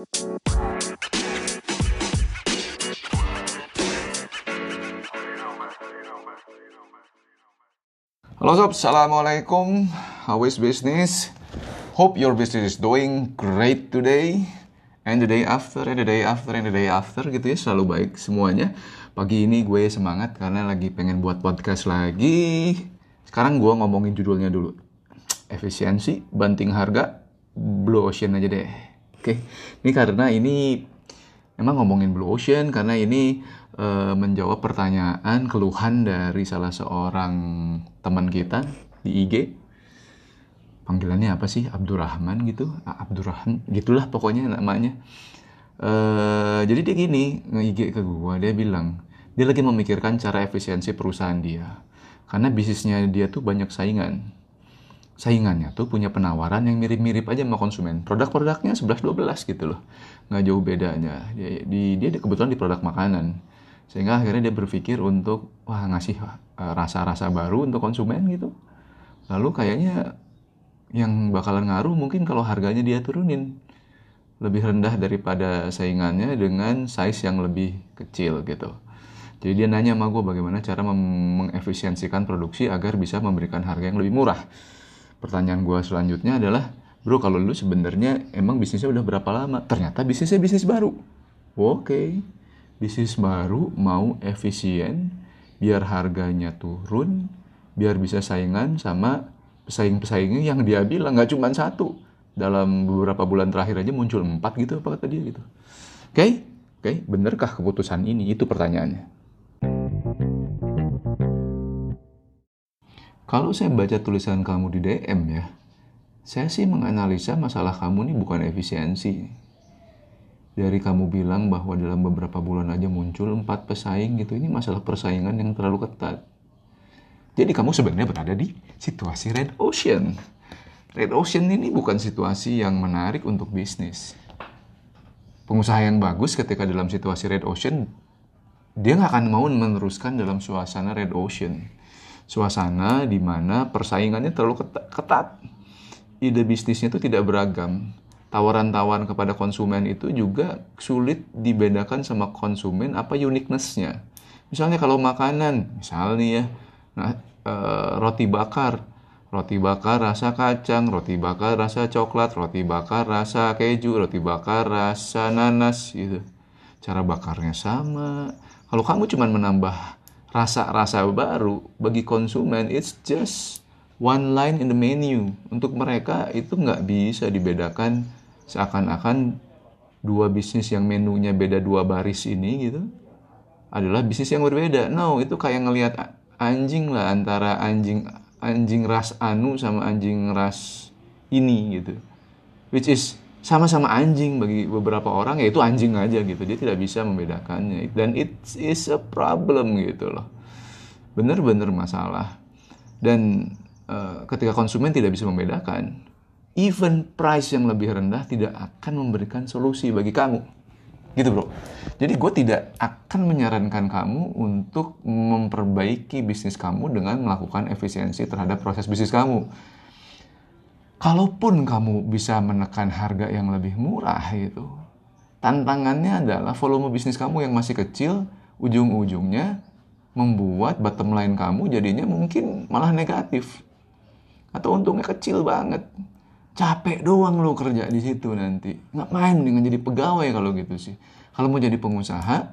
Halo sob, Assalamualaikum. How is business? Hope your business is doing great today And the day after, and the day after, and the day after gitu ya Selalu baik semuanya. Pagi ini gue semangat karena lagi pengen buat podcast lagi. Sekarang gue ngomongin judulnya dulu. Efisiensi, banting harga, blue ocean aja deh Oke, ini karena ini Emang ngomongin blue ocean karena ini uh, menjawab pertanyaan keluhan dari salah seorang teman kita di IG. Panggilannya apa sih? Abdurrahman gitu, Abdurrahman, gitulah pokoknya namanya. Uh, jadi dia gini nge-IG ke gua, dia bilang dia lagi memikirkan cara efisiensi perusahaan dia. Karena bisnisnya dia tuh banyak saingan saingannya tuh punya penawaran yang mirip-mirip aja sama konsumen. Produk-produknya 11-12 gitu loh. Nggak jauh bedanya. Dia, di, dia kebetulan di produk makanan. Sehingga akhirnya dia berpikir untuk, wah ngasih eh, rasa-rasa baru untuk konsumen gitu. Lalu kayaknya yang bakalan ngaruh mungkin kalau harganya dia turunin. Lebih rendah daripada saingannya dengan size yang lebih kecil gitu. Jadi dia nanya sama gue bagaimana cara mengefisiensikan produksi agar bisa memberikan harga yang lebih murah pertanyaan gue selanjutnya adalah bro kalau lu sebenarnya emang bisnisnya udah berapa lama ternyata bisnisnya bisnis baru oke okay. bisnis baru mau efisien biar harganya turun biar bisa saingan sama pesaing-pesaingnya yang dia bilang nggak cuma satu dalam beberapa bulan terakhir aja muncul empat gitu apa kata dia gitu oke okay? oke okay? benerkah keputusan ini itu pertanyaannya Kalau saya baca tulisan kamu di DM ya, saya sih menganalisa masalah kamu ini bukan efisiensi. Dari kamu bilang bahwa dalam beberapa bulan aja muncul empat pesaing gitu, ini masalah persaingan yang terlalu ketat. Jadi kamu sebenarnya berada di situasi red ocean. Red ocean ini bukan situasi yang menarik untuk bisnis. Pengusaha yang bagus ketika dalam situasi red ocean, dia nggak akan mau meneruskan dalam suasana red ocean suasana di mana persaingannya terlalu ketat. Ide bisnisnya itu tidak beragam. Tawaran-tawaran kepada konsumen itu juga sulit dibedakan sama konsumen apa uniquenessnya. Misalnya kalau makanan, misalnya ya, nah, e, roti bakar, roti bakar rasa kacang, roti bakar rasa coklat, roti bakar rasa keju, roti bakar rasa nanas gitu. Cara bakarnya sama. Kalau kamu cuma menambah rasa-rasa baru bagi konsumen it's just one line in the menu. Untuk mereka itu nggak bisa dibedakan seakan-akan dua bisnis yang menunya beda dua baris ini gitu adalah bisnis yang berbeda. No itu kayak ngelihat anjing lah antara anjing anjing ras anu sama anjing ras ini gitu. Which is sama-sama anjing bagi beberapa orang ya itu anjing aja gitu. Dia tidak bisa membedakannya. Dan it is a problem gitu loh. Benar-benar masalah. Dan uh, ketika konsumen tidak bisa membedakan even price yang lebih rendah tidak akan memberikan solusi bagi kamu. Gitu bro. Jadi gue tidak akan menyarankan kamu untuk memperbaiki bisnis kamu dengan melakukan efisiensi terhadap proses bisnis kamu kalaupun kamu bisa menekan harga yang lebih murah itu, tantangannya adalah volume bisnis kamu yang masih kecil, ujung-ujungnya membuat bottom line kamu jadinya mungkin malah negatif. Atau untungnya kecil banget. Capek doang lo kerja di situ nanti. Ngapain dengan jadi pegawai kalau gitu sih. Kalau mau jadi pengusaha,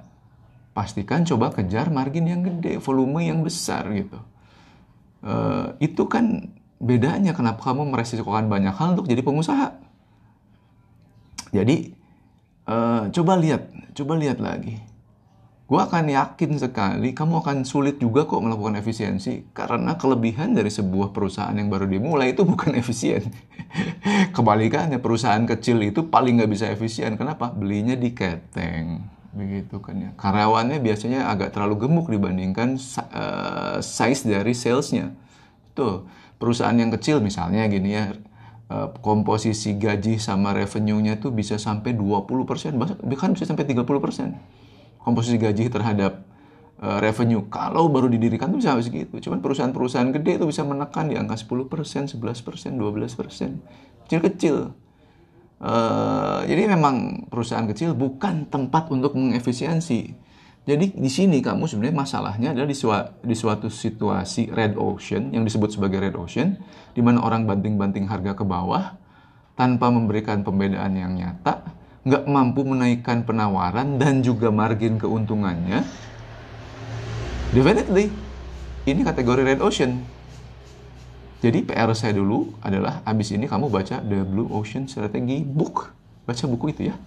pastikan coba kejar margin yang gede, volume yang besar gitu. Uh, itu kan bedanya kenapa kamu meresikokan banyak hal untuk jadi pengusaha. Jadi uh, coba lihat, coba lihat lagi. Gue akan yakin sekali kamu akan sulit juga kok melakukan efisiensi karena kelebihan dari sebuah perusahaan yang baru dimulai itu bukan efisien. Kebalikannya perusahaan kecil itu paling nggak bisa efisien. Kenapa? Belinya di keteng begitu kan ya. Karyawannya biasanya agak terlalu gemuk dibandingkan uh, size dari salesnya. Tuh perusahaan yang kecil misalnya gini ya eh, komposisi gaji sama revenue-nya tuh bisa sampai 20%, bahkan bisa sampai 30%. Komposisi gaji terhadap uh, revenue. Kalau baru didirikan tuh bisa segitu. Cuman perusahaan-perusahaan gede itu bisa menekan di angka 10%, 11%, 12%. Kecil-kecil. Uh, jadi memang perusahaan kecil bukan tempat untuk mengefisiensi. Jadi di sini kamu sebenarnya masalahnya adalah di, sua, di suatu situasi red ocean yang disebut sebagai red ocean, di mana orang banting-banting harga ke bawah tanpa memberikan pembedaan yang nyata, nggak mampu menaikkan penawaran dan juga margin keuntungannya. Definitely, ini kategori red ocean. Jadi PR saya dulu adalah abis ini kamu baca The Blue Ocean Strategy Book. Baca buku itu ya.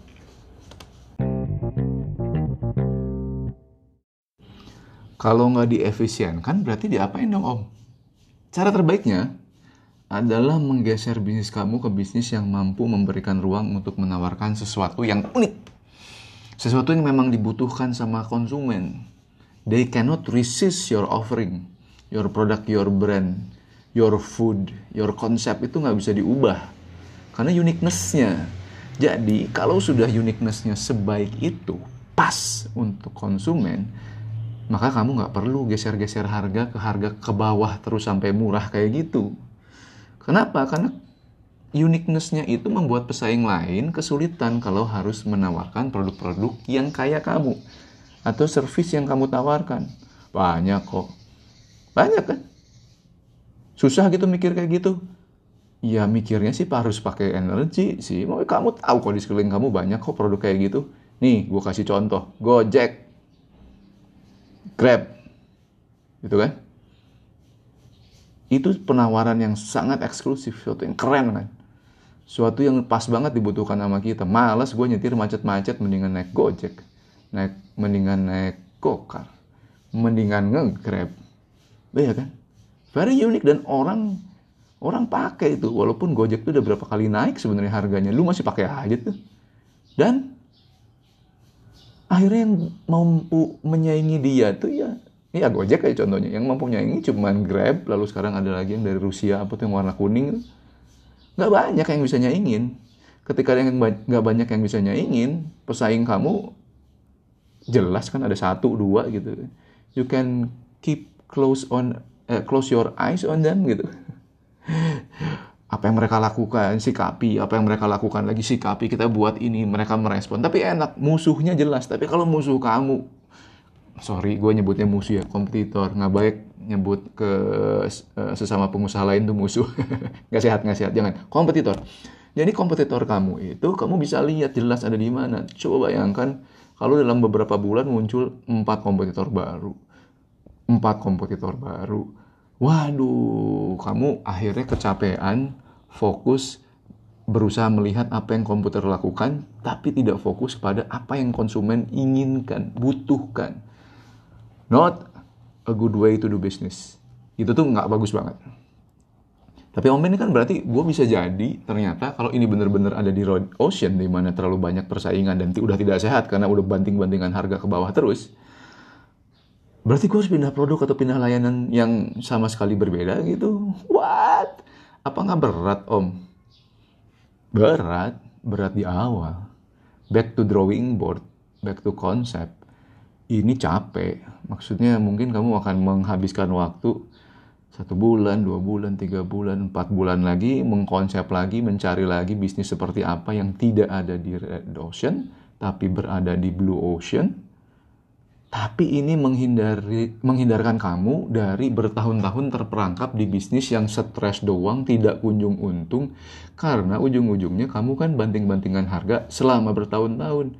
Kalau nggak diefisienkan berarti diapain dong om? Cara terbaiknya adalah menggeser bisnis kamu ke bisnis yang mampu memberikan ruang untuk menawarkan sesuatu yang unik. Sesuatu yang memang dibutuhkan sama konsumen. They cannot resist your offering, your product, your brand your food, your concept itu nggak bisa diubah. Karena uniqueness-nya. Jadi kalau sudah uniqueness-nya sebaik itu, pas untuk konsumen, maka kamu nggak perlu geser-geser harga ke harga ke bawah terus sampai murah kayak gitu. Kenapa? Karena uniqueness-nya itu membuat pesaing lain kesulitan kalau harus menawarkan produk-produk yang kayak kamu atau service yang kamu tawarkan. Banyak kok. Banyak kan? Susah gitu mikir kayak gitu. Ya mikirnya sih harus pakai energi sih. Kamu tahu kok di sekeliling kamu banyak kok produk kayak gitu. Nih, gue kasih contoh. Gojek. Grab. Gitu kan? Itu penawaran yang sangat eksklusif. Suatu yang keren kan. Suatu yang pas banget dibutuhkan sama kita. Males gue nyetir macet-macet mendingan naik Gojek. Naik, mendingan naik Gokar. Mendingan nge-grab. Iya kan? very unik dan orang orang pakai itu walaupun Gojek itu udah berapa kali naik sebenarnya harganya lu masih pakai aja tuh dan akhirnya yang mampu menyaingi dia tuh ya ya Gojek kayak contohnya. Yang mampu menyaingi cuman Grab lalu sekarang ada lagi yang dari Rusia apa tuh yang warna kuning nggak banyak yang bisa nyaingin. Ketika yang nggak banyak yang bisa nyaingin pesaing kamu jelas kan ada satu dua gitu. You can keep close on eh, close your eyes on them gitu apa yang mereka lakukan sikapi. Apa yang mereka lakukan lagi sikapi. Kita buat ini mereka merespon. Tapi enak musuhnya jelas. Tapi kalau musuh kamu sorry gue nyebutnya musuh ya kompetitor. Nggak baik nyebut ke uh, sesama pengusaha lain tuh musuh. Nggak sehat nggak sehat. Jangan. Kompetitor. Jadi kompetitor kamu itu kamu bisa lihat jelas ada di mana. Coba bayangkan kalau dalam beberapa bulan muncul empat kompetitor baru. Empat kompetitor baru. Waduh, kamu akhirnya kecapean, fokus, berusaha melihat apa yang komputer lakukan, tapi tidak fokus pada apa yang konsumen inginkan, butuhkan. Not a good way to do business. Itu tuh nggak bagus banget. Tapi om ini kan berarti gue bisa jadi ternyata kalau ini bener-bener ada di road ocean di mana terlalu banyak persaingan dan udah tidak sehat karena udah banting-bantingan harga ke bawah terus Berarti gue harus pindah produk atau pindah layanan yang sama sekali berbeda gitu? What? Apa nggak berat om? Berat, berat di awal. Back to drawing board, back to concept. Ini capek. Maksudnya mungkin kamu akan menghabiskan waktu satu bulan, dua bulan, tiga bulan, empat bulan lagi mengkonsep lagi, mencari lagi bisnis seperti apa yang tidak ada di red ocean, tapi berada di blue ocean tapi ini menghindari menghindarkan kamu dari bertahun-tahun terperangkap di bisnis yang stres doang tidak kunjung untung. Karena ujung-ujungnya kamu kan banting-bantingan harga selama bertahun-tahun.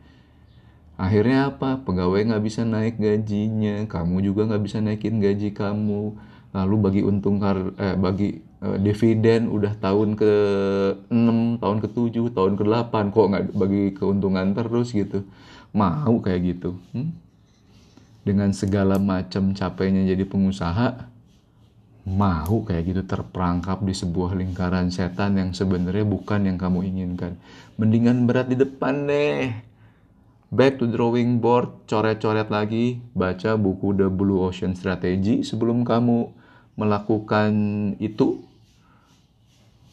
Akhirnya apa? Pegawai nggak bisa naik gajinya kamu juga nggak bisa naikin gaji kamu. Lalu bagi untung kar eh, bagi eh, dividen udah tahun ke 6 tahun ke 7 tahun ke 8 kok nggak bagi keuntungan terus gitu? Mau kayak gitu hmm? Dengan segala macam capeknya jadi pengusaha mau kayak gitu terperangkap di sebuah lingkaran setan yang sebenarnya bukan yang kamu inginkan. Mendingan berat di depan deh. Back to drawing board, coret-coret lagi, baca buku The Blue Ocean Strategy sebelum kamu melakukan itu.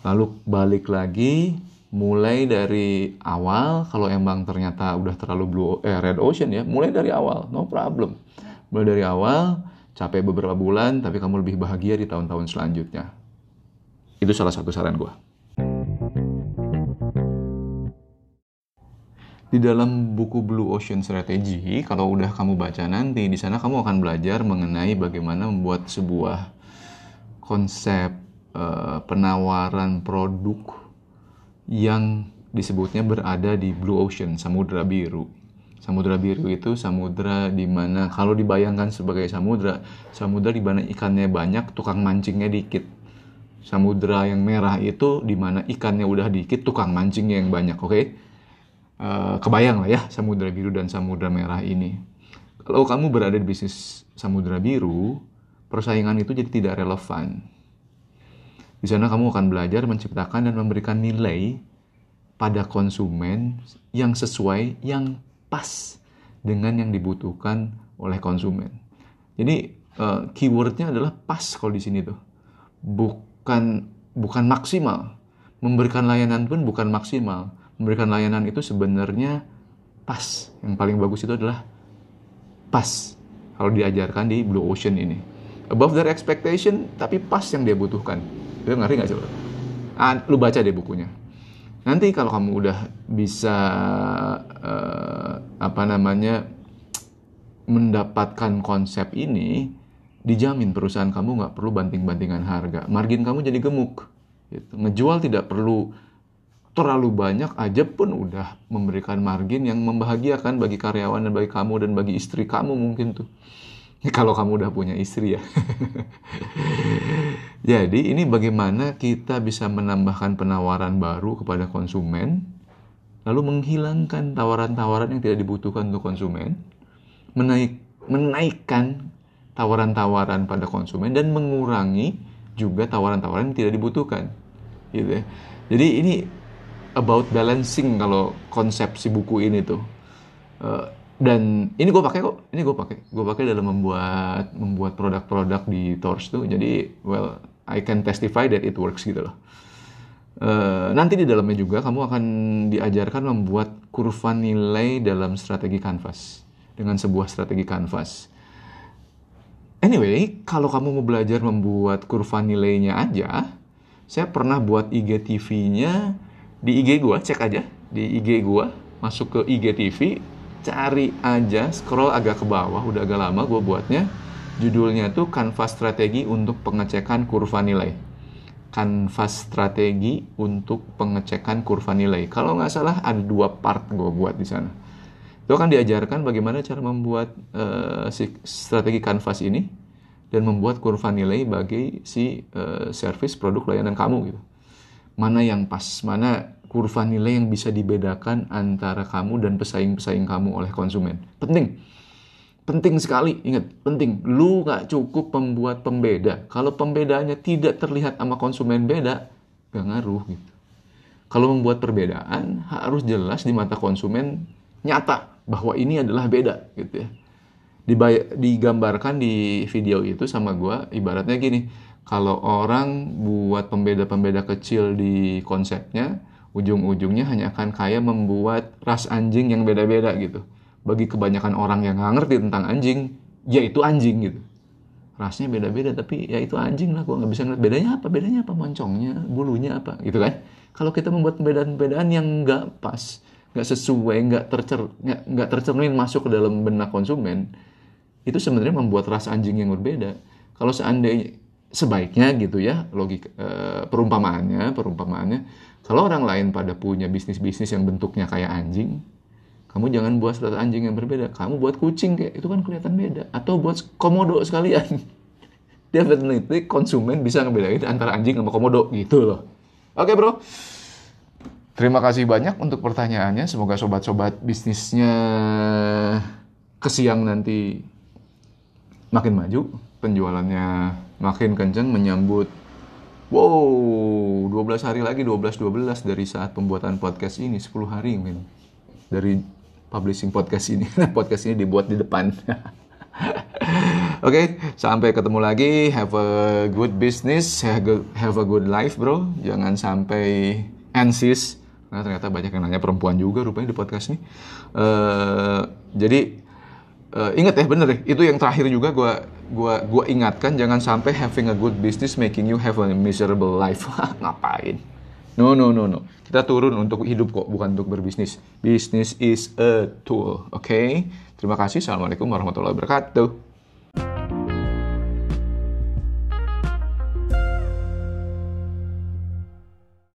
Lalu balik lagi, mulai dari awal kalau emang ternyata udah terlalu blue eh red ocean ya mulai dari awal no problem. Mulai dari awal capek beberapa bulan tapi kamu lebih bahagia di tahun-tahun selanjutnya. Itu salah satu saran gue Di dalam buku Blue Ocean Strategy, kalau udah kamu baca nanti, di sana kamu akan belajar mengenai bagaimana membuat sebuah konsep uh, penawaran produk yang disebutnya berada di Blue Ocean, Samudra Biru. Samudra Biru itu samudra di mana kalau dibayangkan sebagai samudra, samudra di mana ikannya banyak, tukang mancingnya dikit. Samudra yang merah itu di mana ikannya udah dikit, tukang mancingnya yang banyak, oke? Okay? Uh, kebayang lah ya samudra biru dan samudra merah ini. Kalau kamu berada di bisnis samudra biru, persaingan itu jadi tidak relevan. Di sana kamu akan belajar menciptakan dan memberikan nilai pada konsumen yang sesuai, yang pas dengan yang dibutuhkan oleh konsumen. Jadi uh, keywordnya adalah pas kalau di sini tuh, bukan bukan maksimal. Memberikan layanan pun bukan maksimal memberikan layanan itu sebenarnya pas. Yang paling bagus itu adalah pas kalau diajarkan di Blue Ocean ini. Above their expectation, tapi pas yang dia butuhkan. Itu ngerti nggak coba? Ah, lu baca deh bukunya. Nanti kalau kamu udah bisa uh, apa namanya mendapatkan konsep ini, dijamin perusahaan kamu nggak perlu banting-bantingan harga. Margin kamu jadi gemuk. Gitu. Ngejual tidak perlu terlalu banyak aja pun udah memberikan margin yang membahagiakan bagi karyawan dan bagi kamu dan bagi istri kamu mungkin tuh. Kalau kamu udah punya istri ya. Jadi ini bagaimana kita bisa menambahkan penawaran baru kepada konsumen, lalu menghilangkan tawaran-tawaran yang tidak dibutuhkan untuk konsumen, menaik, menaikkan tawaran-tawaran pada konsumen dan mengurangi juga tawaran-tawaran yang tidak dibutuhkan. Gitu ya. Jadi ini about balancing kalau konsep si buku ini tuh. Uh, dan ini gue pakai kok, ini gue pakai, gue pakai dalam membuat membuat produk-produk di Tors tuh. Jadi, well, I can testify that it works gitu loh. Uh, nanti di dalamnya juga kamu akan diajarkan membuat kurva nilai dalam strategi canvas dengan sebuah strategi canvas. Anyway, kalau kamu mau belajar membuat kurva nilainya aja, saya pernah buat IGTV-nya di IG gua cek aja di IG gua masuk ke IGTV cari aja scroll agak ke bawah udah agak lama gua buatnya. Judulnya tuh kanvas strategi untuk pengecekan kurva nilai. Kanvas strategi untuk pengecekan kurva nilai. Kalau nggak salah ada dua part gue buat di sana. Itu akan diajarkan bagaimana cara membuat uh, si strategi kanvas ini dan membuat kurva nilai bagi si uh, service produk layanan kamu gitu. Mana yang pas, mana kurva nilai yang bisa dibedakan antara kamu dan pesaing-pesaing kamu oleh konsumen. Penting. Penting sekali, ingat, penting. Lu gak cukup membuat pembeda. Kalau pembedanya tidak terlihat sama konsumen beda, gak ngaruh gitu. Kalau membuat perbedaan, harus jelas di mata konsumen nyata bahwa ini adalah beda gitu ya. Dibay digambarkan di video itu sama gue, ibaratnya gini, kalau orang buat pembeda-pembeda kecil di konsepnya, ujung-ujungnya hanya akan kayak membuat ras anjing yang beda-beda gitu. Bagi kebanyakan orang yang nggak ngerti tentang anjing, ya itu anjing gitu. Rasnya beda-beda, tapi ya itu anjing lah, gua nggak bisa ngeliat bedanya apa, bedanya apa, moncongnya, bulunya apa, gitu kan. Kalau kita membuat pembedaan-pembedaan yang nggak pas, nggak sesuai, nggak tercer, nggak tercermin masuk ke dalam benak konsumen, itu sebenarnya membuat ras anjing yang berbeda. Kalau seandainya sebaiknya gitu ya logik e, perumpamaannya perumpamaannya kalau orang lain pada punya bisnis bisnis yang bentuknya kayak anjing kamu jangan buat strat anjing yang berbeda kamu buat kucing kayak itu kan kelihatan beda atau buat komodo sekalian. Definitely konsumen bisa ngebedain antara anjing sama komodo gitu loh. Oke bro. Terima kasih banyak untuk pertanyaannya semoga sobat-sobat bisnisnya kesiang nanti makin maju penjualannya makin kencang menyambut wow 12 hari lagi 12 12 dari saat pembuatan podcast ini 10 hari men dari publishing podcast ini podcast ini dibuat di depan Oke, okay, sampai ketemu lagi. Have a good business, have a good, life, bro. Jangan sampai ansis. Nah, ternyata banyak yang nanya perempuan juga rupanya di podcast ini. Uh, jadi uh, ingat ya bener deh itu yang terakhir juga gue gua gua ingatkan jangan sampai having a good business making you have a miserable life ngapain No, no, no, no. Kita turun untuk hidup kok, bukan untuk berbisnis. Business is a tool, oke? Okay? Terima kasih. Assalamualaikum warahmatullahi wabarakatuh.